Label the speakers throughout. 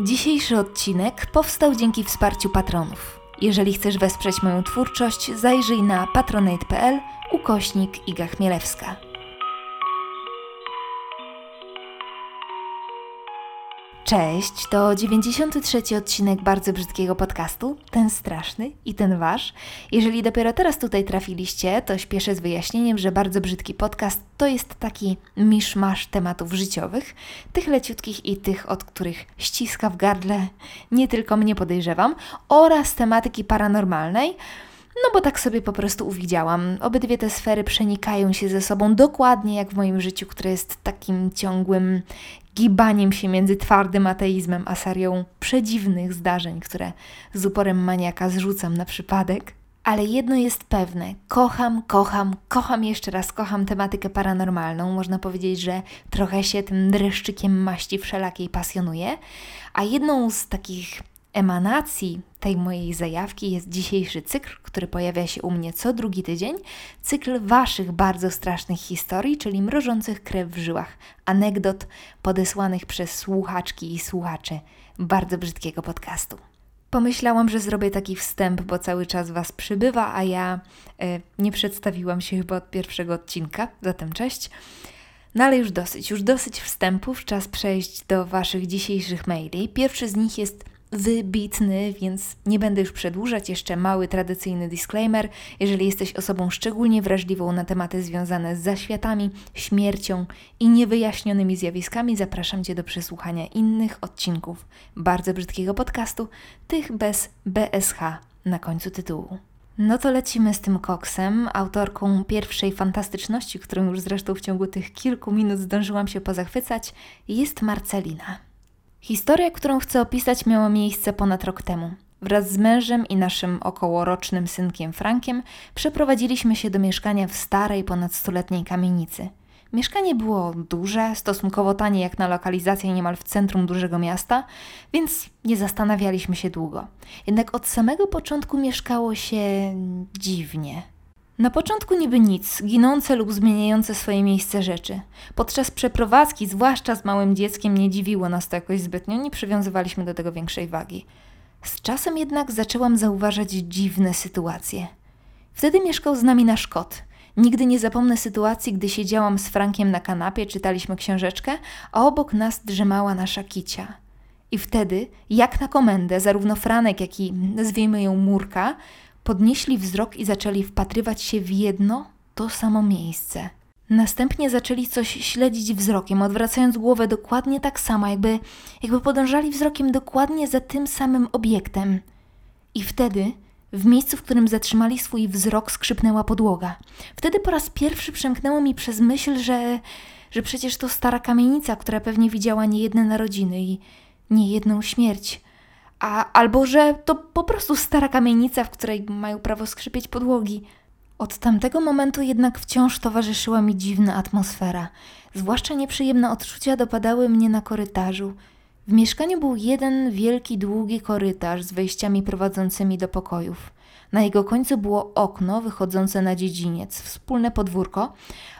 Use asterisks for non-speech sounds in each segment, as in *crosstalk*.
Speaker 1: Dzisiejszy odcinek powstał dzięki wsparciu patronów. Jeżeli chcesz wesprzeć moją twórczość, zajrzyj na patronate.pl ukośnik Iga Chmielewska. Cześć, to 93 odcinek bardzo brzydkiego podcastu, ten straszny i ten wasz. Jeżeli dopiero teraz tutaj trafiliście, to śpieszę z wyjaśnieniem, że bardzo brzydki podcast to jest taki miszmasz tematów życiowych, tych leciutkich i tych, od których ściska w gardle, nie tylko mnie podejrzewam, oraz tematyki paranormalnej. No bo tak sobie po prostu uwidziałam. Obydwie te sfery przenikają się ze sobą dokładnie jak w moim życiu, które jest takim ciągłym gibaniem się między twardym ateizmem a serią przedziwnych zdarzeń, które z uporem maniaka zrzucam na przypadek. Ale jedno jest pewne: kocham, kocham, kocham jeszcze raz, kocham tematykę paranormalną. Można powiedzieć, że trochę się tym dreszczykiem maści wszelakiej pasjonuję. A jedną z takich emanacji tej mojej zajawki jest dzisiejszy cykl, który pojawia się u mnie co drugi tydzień. Cykl Waszych bardzo strasznych historii, czyli mrożących krew w żyłach, anegdot podesłanych przez słuchaczki i słuchaczy bardzo brzydkiego podcastu. Pomyślałam, że zrobię taki wstęp, bo cały czas Was przybywa, a ja e, nie przedstawiłam się chyba od pierwszego odcinka, zatem cześć. No ale już dosyć, już dosyć wstępów, czas przejść do Waszych dzisiejszych maili. Pierwszy z nich jest wybitny, więc nie będę już przedłużać. Jeszcze mały tradycyjny disclaimer. Jeżeli jesteś osobą szczególnie wrażliwą na tematy związane z zaświatami, śmiercią i niewyjaśnionymi zjawiskami, zapraszam Cię do przesłuchania innych odcinków bardzo brzydkiego podcastu, tych bez BSH na końcu tytułu. No to lecimy z tym koksem. Autorką pierwszej fantastyczności, którą już zresztą w ciągu tych kilku minut zdążyłam się pozachwycać, jest Marcelina. Historia, którą chcę opisać, miała miejsce ponad rok temu. Wraz z mężem i naszym okołorocznym synkiem Frankiem przeprowadziliśmy się do mieszkania w starej, ponad stuletniej kamienicy. Mieszkanie było duże, stosunkowo tanie jak na lokalizację niemal w centrum dużego miasta, więc nie zastanawialiśmy się długo. Jednak od samego początku mieszkało się dziwnie. Na początku niby nic, ginące lub zmieniające swoje miejsce rzeczy. Podczas przeprowadzki, zwłaszcza z małym dzieckiem, nie dziwiło nas to jakoś zbytnio, nie przywiązywaliśmy do tego większej wagi. Z czasem jednak zaczęłam zauważać dziwne sytuacje. Wtedy mieszkał z nami nasz kot. Nigdy nie zapomnę sytuacji, gdy siedziałam z Frankiem na kanapie, czytaliśmy książeczkę, a obok nas drzemała nasza kicia. I wtedy, jak na komendę, zarówno Franek, jak i nazwijmy ją Murka, Podnieśli wzrok i zaczęli wpatrywać się w jedno, to samo miejsce. Następnie zaczęli coś śledzić wzrokiem, odwracając głowę dokładnie tak samo, jakby, jakby podążali wzrokiem dokładnie za tym samym obiektem. I wtedy, w miejscu, w którym zatrzymali swój wzrok, skrzypnęła podłoga. Wtedy po raz pierwszy przemknęło mi przez myśl, że, że przecież to stara kamienica, która pewnie widziała niejedne narodziny i niejedną śmierć a, albo że to po prostu stara kamienica, w której mają prawo skrzypieć podłogi. Od tamtego momentu jednak wciąż towarzyszyła mi dziwna atmosfera. Zwłaszcza nieprzyjemne odczucia dopadały mnie na korytarzu. W mieszkaniu był jeden wielki, długi korytarz z wejściami prowadzącymi do pokojów. Na jego końcu było okno wychodzące na dziedziniec, wspólne podwórko,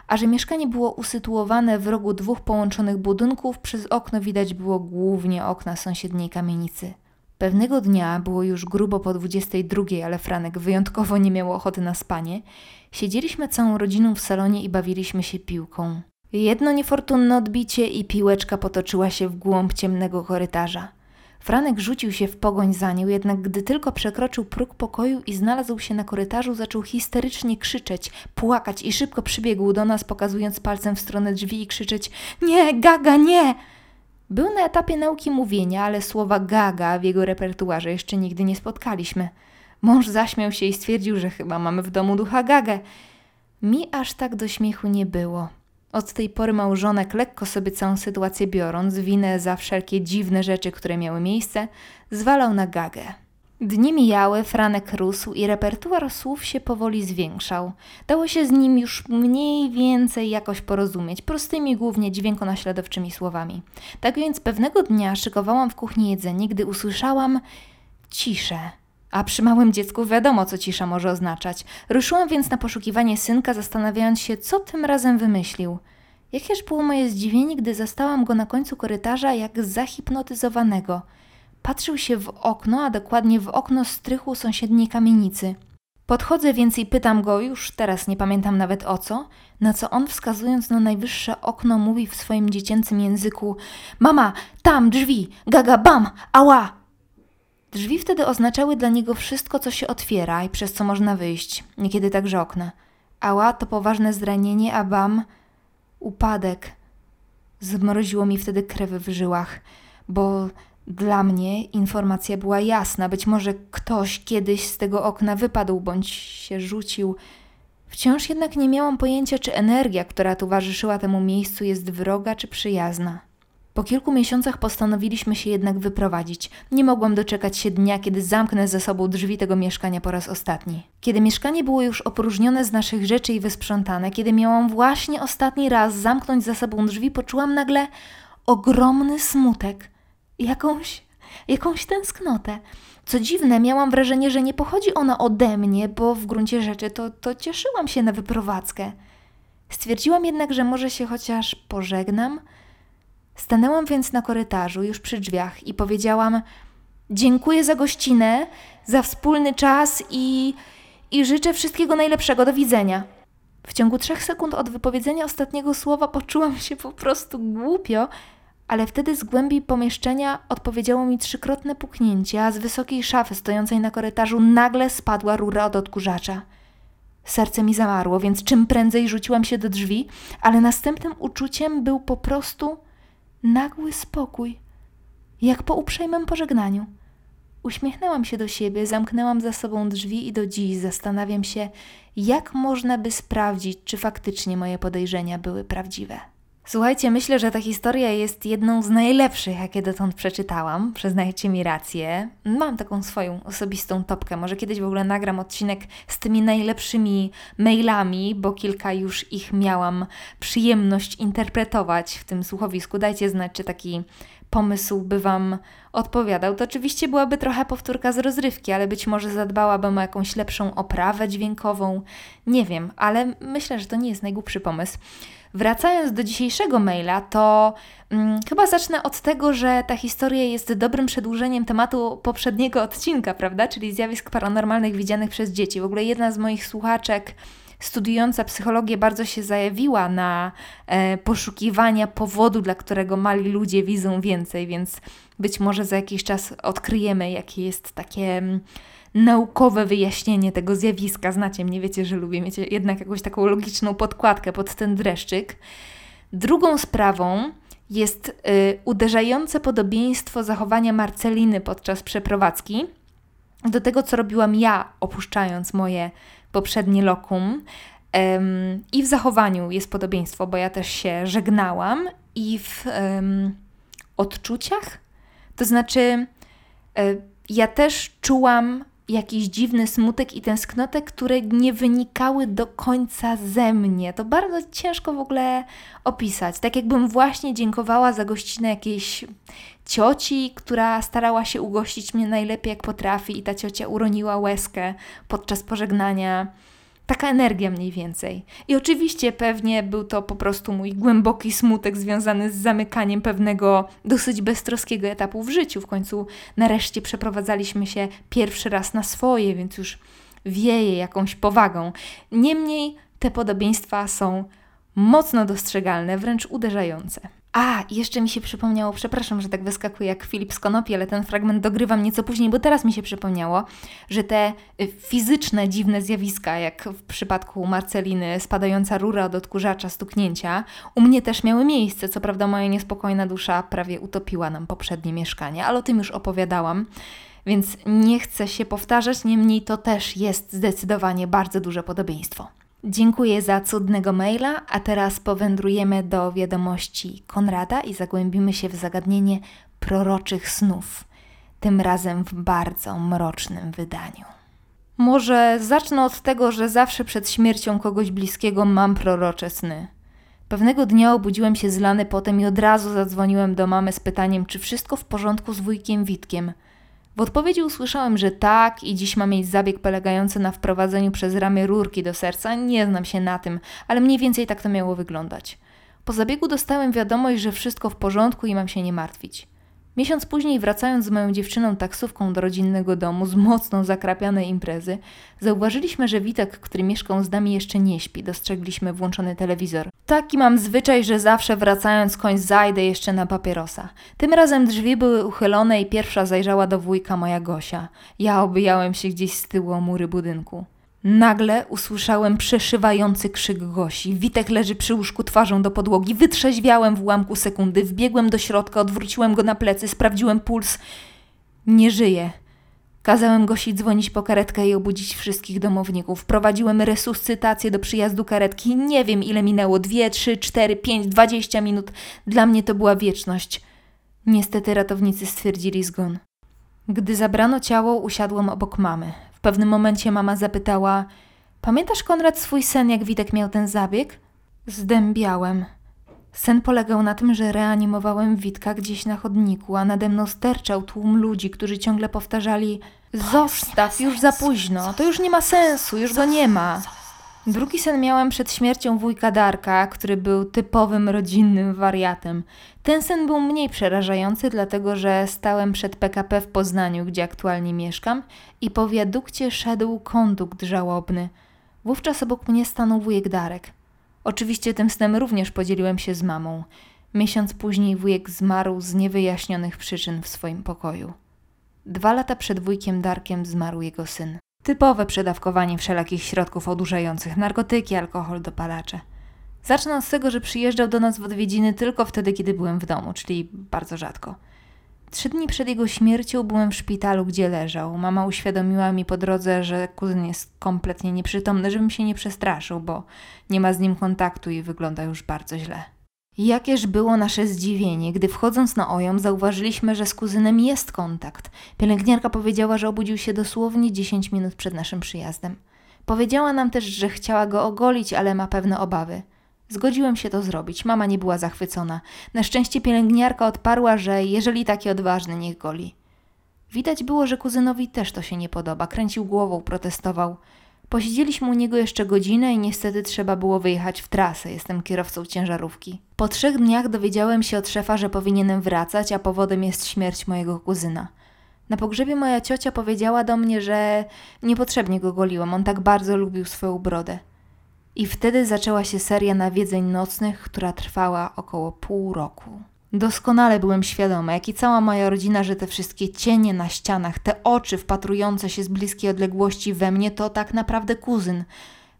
Speaker 1: a że mieszkanie było usytuowane w rogu dwóch połączonych budynków, przez okno widać było głównie okna sąsiedniej kamienicy. Pewnego dnia, było już grubo po 22, ale Franek wyjątkowo nie miał ochoty na spanie, siedzieliśmy całą rodziną w salonie i bawiliśmy się piłką. Jedno niefortunne odbicie i piłeczka potoczyła się w głąb ciemnego korytarza. Franek rzucił się w pogoń za nią, jednak gdy tylko przekroczył próg pokoju i znalazł się na korytarzu, zaczął histerycznie krzyczeć, płakać i szybko przybiegł do nas, pokazując palcem w stronę drzwi i krzyczeć: Nie, gaga, nie! Był na etapie nauki mówienia, ale słowa gaga w jego repertuarze jeszcze nigdy nie spotkaliśmy. Mąż zaśmiał się i stwierdził, że chyba mamy w domu ducha gagę. Mi aż tak do śmiechu nie było. Od tej pory małżonek, lekko sobie całą sytuację biorąc, winę za wszelkie dziwne rzeczy, które miały miejsce, zwalał na gagę. Dni mijały, Franek rósł i repertuar słów się powoli zwiększał. Dało się z nim już mniej więcej jakoś porozumieć, prostymi głównie dźwiękonaśladowczymi słowami. Tak więc pewnego dnia szykowałam w kuchni jedzenie, gdy usłyszałam ciszę. A przy małym dziecku wiadomo, co cisza może oznaczać. Ruszyłam więc na poszukiwanie synka, zastanawiając się, co tym razem wymyślił. Jakież było moje zdziwienie, gdy zastałam go na końcu korytarza jak zahipnotyzowanego. Patrzył się w okno, a dokładnie w okno strychu sąsiedniej kamienicy. Podchodzę więc i pytam go, już teraz nie pamiętam nawet o co, na co on wskazując na najwyższe okno mówi w swoim dziecięcym języku Mama, tam drzwi, gaga bam, ała! Drzwi wtedy oznaczały dla niego wszystko, co się otwiera i przez co można wyjść, niekiedy także okna. Ała to poważne zranienie, a bam upadek. Zmroziło mi wtedy krew w żyłach, bo dla mnie informacja była jasna. Być może ktoś kiedyś z tego okna wypadł bądź się rzucił. Wciąż jednak nie miałam pojęcia, czy energia, która towarzyszyła temu miejscu, jest wroga czy przyjazna. Po kilku miesiącach postanowiliśmy się jednak wyprowadzić. Nie mogłam doczekać się dnia, kiedy zamknę ze sobą drzwi tego mieszkania po raz ostatni. Kiedy mieszkanie było już opróżnione z naszych rzeczy i wysprzątane, kiedy miałam właśnie ostatni raz zamknąć za sobą drzwi, poczułam nagle ogromny smutek, jakąś, jakąś tęsknotę. Co dziwne, miałam wrażenie, że nie pochodzi ona ode mnie, bo w gruncie rzeczy to, to cieszyłam się na wyprowadzkę. Stwierdziłam jednak, że może się chociaż pożegnam – Stanęłam więc na korytarzu, już przy drzwiach, i powiedziałam: Dziękuję za gościnę, za wspólny czas i, i życzę wszystkiego najlepszego. Do widzenia. W ciągu trzech sekund od wypowiedzenia ostatniego słowa poczułam się po prostu głupio, ale wtedy z głębi pomieszczenia odpowiedziało mi trzykrotne puknięcie, a z wysokiej szafy stojącej na korytarzu nagle spadła rura od odkurzacza. Serce mi zamarło, więc czym prędzej rzuciłam się do drzwi, ale następnym uczuciem był po prostu nagły spokój, jak po uprzejmym pożegnaniu. Uśmiechnęłam się do siebie, zamknęłam za sobą drzwi i do dziś zastanawiam się, jak można by sprawdzić, czy faktycznie moje podejrzenia były prawdziwe. Słuchajcie, myślę, że ta historia jest jedną z najlepszych, jakie dotąd przeczytałam. Przyznajcie mi rację. Mam taką swoją osobistą topkę. Może kiedyś w ogóle nagram odcinek z tymi najlepszymi mailami, bo kilka już ich miałam przyjemność interpretować w tym słuchowisku. Dajcie znać, czy taki pomysł by Wam odpowiadał. To oczywiście byłaby trochę powtórka z rozrywki, ale być może zadbałabym o jakąś lepszą oprawę dźwiękową. Nie wiem, ale myślę, że to nie jest najgłupszy pomysł. Wracając do dzisiejszego maila, to hmm, chyba zacznę od tego, że ta historia jest dobrym przedłużeniem tematu poprzedniego odcinka, prawda? Czyli zjawisk paranormalnych widzianych przez dzieci. W ogóle jedna z moich słuchaczek studiująca psychologię bardzo się zajawiła na e, poszukiwania powodu, dla którego mali ludzie widzą więcej, więc być może za jakiś czas odkryjemy, jakie jest takie mm, naukowe wyjaśnienie tego zjawiska. Znacie mnie, wiecie, że lubię mieć jednak jakąś taką logiczną podkładkę pod ten dreszczyk. Drugą sprawą jest y, uderzające podobieństwo zachowania Marceliny podczas przeprowadzki do tego, co robiłam ja, opuszczając moje poprzednie lokum. Um, I w zachowaniu jest podobieństwo, bo ja też się żegnałam, i w um, odczuciach. To znaczy, y, ja też czułam jakiś dziwny smutek i tęsknotę, które nie wynikały do końca ze mnie. To bardzo ciężko w ogóle opisać. Tak jakbym właśnie dziękowała za gościnę jakiejś cioci, która starała się ugościć mnie najlepiej jak potrafi i ta ciocia uroniła łezkę podczas pożegnania Taka energia mniej więcej. I oczywiście pewnie był to po prostu mój głęboki smutek związany z zamykaniem pewnego dosyć beztroskiego etapu w życiu. W końcu nareszcie przeprowadzaliśmy się pierwszy raz na swoje, więc już wieje jakąś powagą. Niemniej te podobieństwa są mocno dostrzegalne, wręcz uderzające. A, jeszcze mi się przypomniało, przepraszam, że tak wyskakuje jak Filip z Konopi, ale ten fragment dogrywam nieco później, bo teraz mi się przypomniało, że te y, fizyczne, dziwne zjawiska, jak w przypadku Marceliny, spadająca rura od odkurzacza, stuknięcia, u mnie też miały miejsce. Co prawda moja niespokojna dusza prawie utopiła nam poprzednie mieszkanie, ale o tym już opowiadałam. Więc nie chcę się powtarzać, niemniej to też jest zdecydowanie bardzo duże podobieństwo. Dziękuję za cudnego maila, a teraz powędrujemy do wiadomości Konrada i zagłębimy się w zagadnienie proroczych snów, tym razem w bardzo mrocznym wydaniu. Może zacznę od tego, że zawsze przed śmiercią kogoś bliskiego mam prorocze sny. Pewnego dnia obudziłem się zlany potem i od razu zadzwoniłem do mamy z pytaniem, czy wszystko w porządku z wujkiem Witkiem – w odpowiedzi usłyszałem, że tak i dziś ma mieć zabieg polegający na wprowadzeniu przez ramię rurki do serca. Nie znam się na tym, ale mniej więcej tak to miało wyglądać. Po zabiegu dostałem wiadomość, że wszystko w porządku i mam się nie martwić. Miesiąc później, wracając z moją dziewczyną taksówką do rodzinnego domu z mocno zakrapianej imprezy, zauważyliśmy, że Witek, który mieszkał z nami, jeszcze nie śpi. Dostrzegliśmy włączony telewizor. Taki mam zwyczaj, że zawsze wracając koń zajdę jeszcze na papierosa. Tym razem drzwi były uchylone i pierwsza zajrzała do wujka moja Gosia. Ja obijałem się gdzieś z tyłu o mury budynku. Nagle usłyszałem przeszywający krzyk Gosi. Witek leży przy łóżku twarzą do podłogi. Wytrzeźwiałem w ułamku sekundy, wbiegłem do środka, odwróciłem go na plecy, sprawdziłem puls. Nie żyje. Kazałem Gosi dzwonić po karetkę i obudzić wszystkich domowników. Prowadziłem resuscytację do przyjazdu karetki. Nie wiem ile minęło. Dwie, trzy, cztery, pięć, dwadzieścia minut. Dla mnie to była wieczność. Niestety ratownicy stwierdzili zgon. Gdy zabrano ciało, usiadłam obok mamy. W pewnym momencie mama zapytała: Pamiętasz, Konrad, swój sen, jak Witek miał ten zabieg? Zdębiałem. Sen polegał na tym, że reanimowałem Witka gdzieś na chodniku, a nade mną sterczał tłum ludzi, którzy ciągle powtarzali: Zostaw, już za późno, to już nie ma sensu, już go nie ma. Drugi sen miałem przed śmiercią wujka Darka, który był typowym rodzinnym wariatem. Ten sen był mniej przerażający, dlatego że stałem przed PKP w Poznaniu, gdzie aktualnie mieszkam, i po wiadukcie szedł kondukt żałobny. Wówczas obok mnie stanął wujek Darek. Oczywiście tym snem również podzieliłem się z mamą. Miesiąc później wujek zmarł z niewyjaśnionych przyczyn w swoim pokoju. Dwa lata przed wujkiem Darkiem zmarł jego syn. Typowe przedawkowanie wszelakich środków odurzających, narkotyki, alkohol, dopalacze. Zacznę od tego, że przyjeżdżał do nas w odwiedziny tylko wtedy, kiedy byłem w domu, czyli bardzo rzadko. Trzy dni przed jego śmiercią byłem w szpitalu, gdzie leżał. Mama uświadomiła mi po drodze, że kuzyn jest kompletnie nieprzytomny, żebym się nie przestraszył, bo nie ma z nim kontaktu i wygląda już bardzo źle. Jakież było nasze zdziwienie, gdy wchodząc na ojom zauważyliśmy, że z kuzynem jest kontakt. Pielęgniarka powiedziała, że obudził się dosłownie 10 minut przed naszym przyjazdem. Powiedziała nam też, że chciała go ogolić, ale ma pewne obawy. Zgodziłem się to zrobić. Mama nie była zachwycona. Na szczęście pielęgniarka odparła, że jeżeli taki odważny, niech goli. Widać było, że kuzynowi też to się nie podoba. Kręcił głową, protestował. Posiedzieliśmy u niego jeszcze godzinę i niestety trzeba było wyjechać w trasę. Jestem kierowcą ciężarówki. Po trzech dniach dowiedziałem się od szefa, że powinienem wracać, a powodem jest śmierć mojego kuzyna. Na pogrzebie moja ciocia powiedziała do mnie, że niepotrzebnie go goliłam, on tak bardzo lubił swoją brodę. I wtedy zaczęła się seria nawiedzeń nocnych, która trwała około pół roku. Doskonale byłem świadoma, jak i cała moja rodzina, że te wszystkie cienie na ścianach, te oczy wpatrujące się z bliskiej odległości we mnie, to tak naprawdę kuzyn.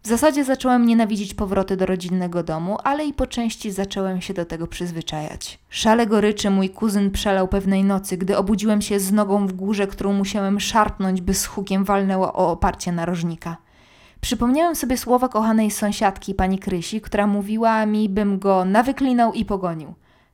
Speaker 1: W zasadzie zacząłem nienawidzić powroty do rodzinnego domu, ale i po części zacząłem się do tego przyzwyczajać. Szale goryczy mój kuzyn przelał pewnej nocy, gdy obudziłem się z nogą w górze, którą musiałem szarpnąć, by z hukiem walnęło o oparcie narożnika. Przypomniałem sobie słowa kochanej sąsiadki, pani Krysi, która mówiła mi, bym go nawyklinał i pogonił.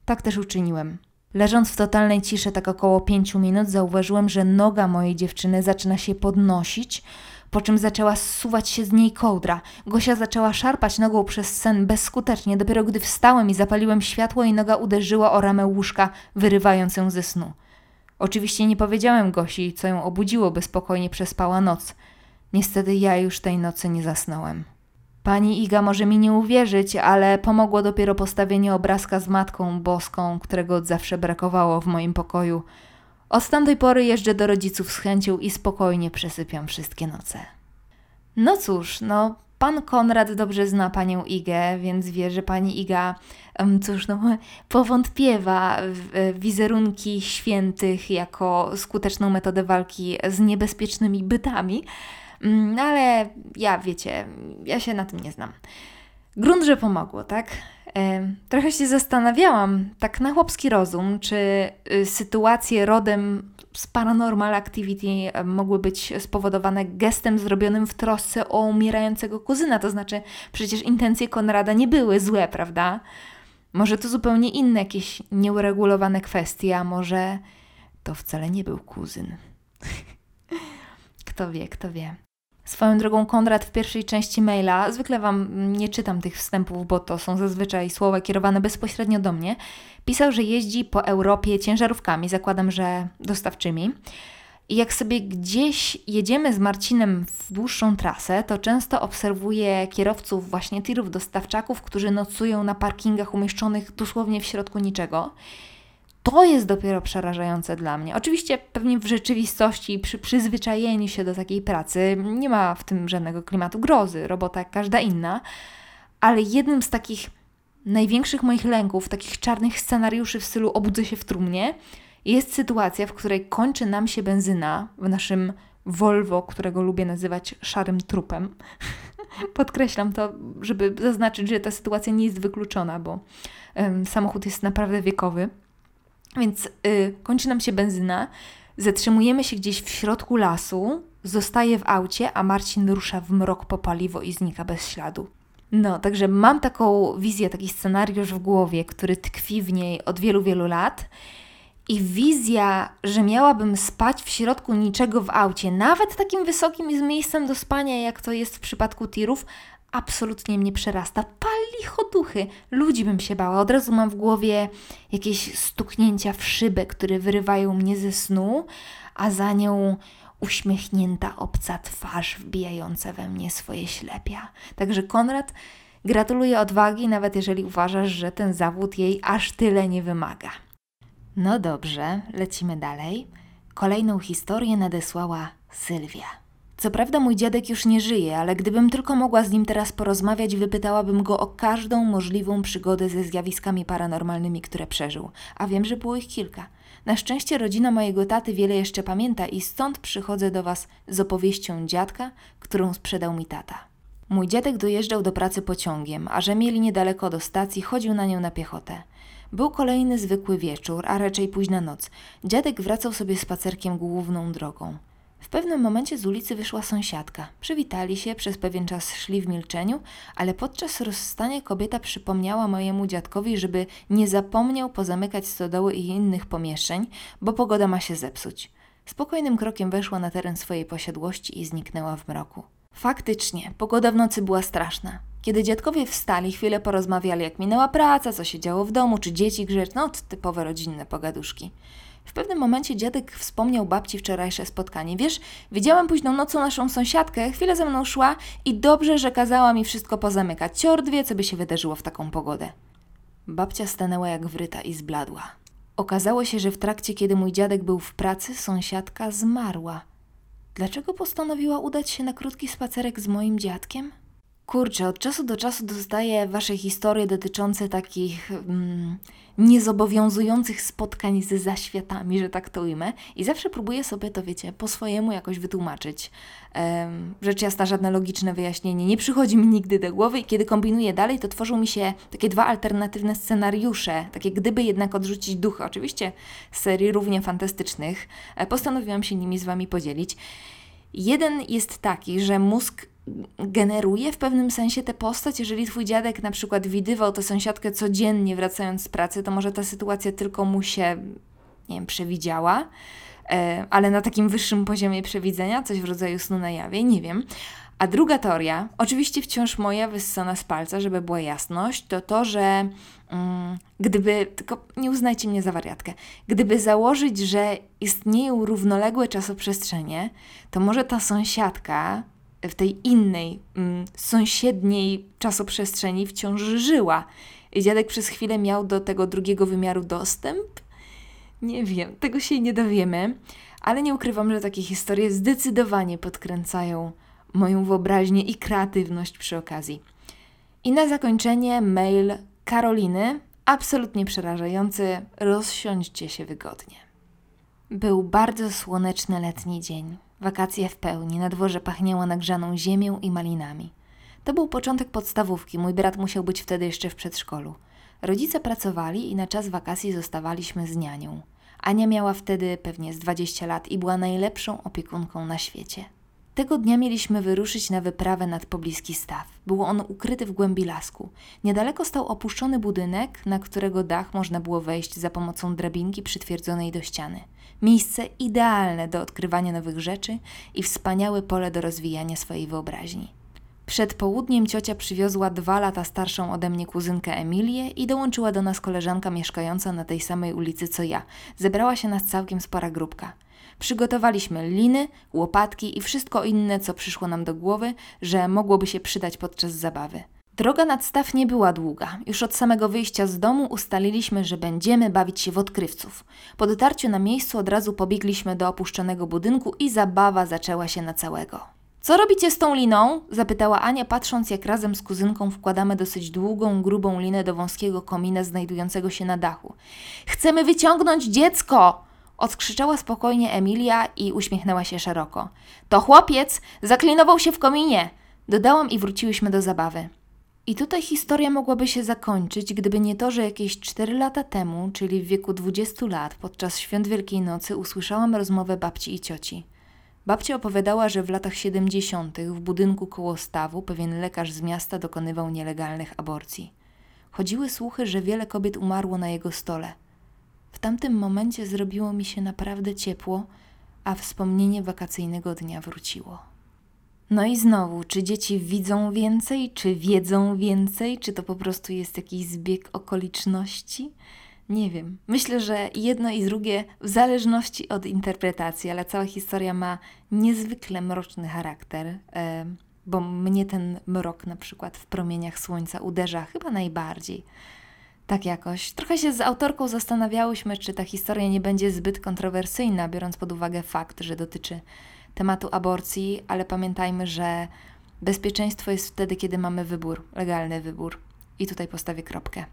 Speaker 1: Tak też uczyniłem. Leżąc w totalnej ciszy tak około pięciu minut, zauważyłem, że noga mojej dziewczyny zaczyna się podnosić, po czym zaczęła zsuwać się z niej kołdra. Gosia zaczęła szarpać nogą przez sen bezskutecznie. Dopiero gdy wstałem i zapaliłem światło, jej noga uderzyła o ramę łóżka, wyrywając ją ze snu. Oczywiście nie powiedziałem Gosi, co ją obudziło, by spokojnie przespała noc. Niestety ja już tej nocy nie zasnąłem. Pani Iga może mi nie uwierzyć, ale pomogło dopiero postawienie obrazka z Matką Boską, którego od zawsze brakowało w moim pokoju. Od tamtej pory jeżdżę do rodziców z chęcią i spokojnie przesypiam wszystkie noce. No cóż, no pan Konrad dobrze zna panią Igę, więc wie, że pani Iga, cóż, no, *laughs* powątpiewa w wizerunki świętych jako skuteczną metodę walki z niebezpiecznymi bytami. Mm, no ale ja, wiecie, ja się na tym nie znam. Grunt, że pomogło, tak? Trochę się zastanawiałam, tak na chłopski rozum, czy y, sytuacje rodem z Paranormal Activity mogły być spowodowane gestem zrobionym w trosce o umierającego kuzyna. To znaczy, przecież intencje Konrada nie były złe, prawda? Może to zupełnie inne, jakieś nieuregulowane kwestie, a może to wcale nie był kuzyn. *laughs* kto wie, kto wie. Swoją drogą Konrad w pierwszej części maila, zwykle Wam nie czytam tych wstępów, bo to są zazwyczaj słowa kierowane bezpośrednio do mnie, pisał, że jeździ po Europie ciężarówkami, zakładam, że dostawczymi. I jak sobie gdzieś jedziemy z Marcinem w dłuższą trasę, to często obserwuję kierowców właśnie tirów dostawczaków, którzy nocują na parkingach umieszczonych dosłownie w środku niczego. To jest dopiero przerażające dla mnie. Oczywiście pewnie w rzeczywistości, przy przyzwyczajeniu się do takiej pracy, nie ma w tym żadnego klimatu grozy, robota jak każda inna, ale jednym z takich największych moich lęków, takich czarnych scenariuszy w stylu obudzę się w trumnie, jest sytuacja, w której kończy nam się benzyna w naszym Volvo, którego lubię nazywać szarym trupem. *laughs* Podkreślam to, żeby zaznaczyć, że ta sytuacja nie jest wykluczona, bo um, samochód jest naprawdę wiekowy. Więc y, kończy nam się benzyna, zatrzymujemy się gdzieś w środku lasu, zostaje w aucie, a Marcin rusza w mrok po paliwo i znika bez śladu. No, także mam taką wizję, taki scenariusz w głowie, który tkwi w niej od wielu, wielu lat. I wizja, że miałabym spać w środku niczego w aucie, nawet takim wysokim z miejscem do spania, jak to jest w przypadku tirów, absolutnie mnie przerasta. Pali choduchy. Ludzi bym się bała. Od razu mam w głowie jakieś stuknięcia w szybę, które wyrywają mnie ze snu, a za nią uśmiechnięta obca twarz wbijająca we mnie swoje ślepia. Także Konrad, gratuluję odwagi, nawet jeżeli uważasz, że ten zawód jej aż tyle nie wymaga. No dobrze, lecimy dalej. Kolejną historię nadesłała Sylwia. Co prawda mój dziadek już nie żyje, ale gdybym tylko mogła z nim teraz porozmawiać, wypytałabym go o każdą możliwą przygodę ze zjawiskami paranormalnymi, które przeżył. A wiem, że było ich kilka. Na szczęście rodzina mojego taty wiele jeszcze pamięta i stąd przychodzę do Was z opowieścią dziadka, którą sprzedał mi tata. Mój dziadek dojeżdżał do pracy pociągiem, a że mieli niedaleko do stacji, chodził na nią na piechotę. Był kolejny zwykły wieczór, a raczej późna noc. Dziadek wracał sobie spacerkiem główną drogą. W pewnym momencie z ulicy wyszła sąsiadka. Przywitali się, przez pewien czas szli w milczeniu, ale podczas rozstania kobieta przypomniała mojemu dziadkowi, żeby nie zapomniał pozamykać stodoły i innych pomieszczeń, bo pogoda ma się zepsuć. Spokojnym krokiem weszła na teren swojej posiadłości i zniknęła w mroku. Faktycznie, pogoda w nocy była straszna. Kiedy dziadkowie wstali, chwilę porozmawiali, jak minęła praca, co się działo w domu, czy dzieci grzecz, no typowe rodzinne pogaduszki. W pewnym momencie dziadek wspomniał babci wczorajsze spotkanie. Wiesz, widziałem późną nocą naszą sąsiadkę, chwilę ze mną szła i dobrze, że kazała mi wszystko pozamykać. Ciord wie, co by się wydarzyło w taką pogodę. Babcia stanęła jak wryta i zbladła. Okazało się, że w trakcie, kiedy mój dziadek był w pracy, sąsiadka zmarła. Dlaczego postanowiła udać się na krótki spacerek z moim dziadkiem? Kurczę, od czasu do czasu dostaję Wasze historie dotyczące takich mm, niezobowiązujących spotkań ze zaświatami, że tak to ujmę. I zawsze próbuję sobie to, wiecie, po swojemu jakoś wytłumaczyć. Um, rzecz jasna, żadne logiczne wyjaśnienie nie przychodzi mi nigdy do głowy i kiedy kombinuję dalej, to tworzą mi się takie dwa alternatywne scenariusze, takie gdyby jednak odrzucić ducha. Oczywiście serii równie fantastycznych. E, postanowiłam się nimi z Wami podzielić. Jeden jest taki, że mózg generuje w pewnym sensie tę postać. Jeżeli twój dziadek na przykład widywał tę sąsiadkę codziennie wracając z pracy, to może ta sytuacja tylko mu się, nie wiem, przewidziała, e, ale na takim wyższym poziomie przewidzenia, coś w rodzaju snu na jawie, nie wiem. A druga teoria, oczywiście wciąż moja wyssana z palca, żeby była jasność, to to, że mm, gdyby, tylko nie uznajcie mnie za wariatkę, gdyby założyć, że istnieją równoległe czasoprzestrzenie, to może ta sąsiadka w tej innej, mm, sąsiedniej czasoprzestrzeni wciąż żyła. Dziadek przez chwilę miał do tego drugiego wymiaru dostęp? Nie wiem, tego się nie dowiemy, ale nie ukrywam, że takie historie zdecydowanie podkręcają moją wyobraźnię i kreatywność przy okazji. I na zakończenie mail Karoliny, absolutnie przerażający. Rozsiądźcie się wygodnie. Był bardzo słoneczny letni dzień. Wakacje w pełni, na dworze pachniało nagrzaną ziemią i malinami. To był początek podstawówki, mój brat musiał być wtedy jeszcze w przedszkolu. Rodzice pracowali i na czas wakacji zostawaliśmy z nianią. Ania miała wtedy pewnie z 20 lat i była najlepszą opiekunką na świecie. Tego dnia mieliśmy wyruszyć na wyprawę nad pobliski staw. Było on ukryty w głębi lasku. Niedaleko stał opuszczony budynek, na którego dach można było wejść za pomocą drabinki przytwierdzonej do ściany. Miejsce idealne do odkrywania nowych rzeczy i wspaniałe pole do rozwijania swojej wyobraźni. Przed południem ciocia przywiozła dwa lata starszą ode mnie kuzynkę Emilię i dołączyła do nas koleżanka mieszkająca na tej samej ulicy co ja. Zebrała się nas całkiem spora grupka. Przygotowaliśmy liny, łopatki i wszystko inne, co przyszło nam do głowy, że mogłoby się przydać podczas zabawy. Droga nad staw nie była długa. Już od samego wyjścia z domu ustaliliśmy, że będziemy bawić się w odkrywców. Po dotarciu na miejscu od razu pobiegliśmy do opuszczonego budynku i zabawa zaczęła się na całego. Co robicie z tą liną? zapytała Ania, patrząc jak razem z kuzynką wkładamy dosyć długą, grubą linę do wąskiego komina znajdującego się na dachu. Chcemy wyciągnąć dziecko! Odskrzyczała spokojnie Emilia i uśmiechnęła się szeroko. To chłopiec! Zaklinował się w kominie! Dodałam i wróciłyśmy do zabawy. I tutaj historia mogłaby się zakończyć, gdyby nie to, że jakieś 4 lata temu, czyli w wieku 20 lat, podczas świąt Wielkiej Nocy, usłyszałam rozmowę babci i cioci. Babcia opowiadała, że w latach 70. w budynku koło stawu pewien lekarz z miasta dokonywał nielegalnych aborcji. Chodziły słuchy, że wiele kobiet umarło na jego stole. W tamtym momencie zrobiło mi się naprawdę ciepło, a wspomnienie wakacyjnego dnia wróciło. No i znowu, czy dzieci widzą więcej, czy wiedzą więcej, czy to po prostu jest jakiś zbieg okoliczności? Nie wiem. Myślę, że jedno i drugie w zależności od interpretacji, ale cała historia ma niezwykle mroczny charakter, e, bo mnie ten mrok na przykład w promieniach słońca uderza chyba najbardziej. Tak jakoś. Trochę się z autorką zastanawiałyśmy, czy ta historia nie będzie zbyt kontrowersyjna, biorąc pod uwagę fakt, że dotyczy tematu aborcji, ale pamiętajmy, że bezpieczeństwo jest wtedy, kiedy mamy wybór, legalny wybór. I tutaj postawię kropkę.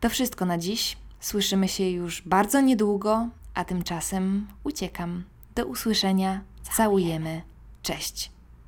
Speaker 1: To wszystko na dziś. Słyszymy się już bardzo niedługo, a tymczasem uciekam. Do usłyszenia. Całujemy. Cześć.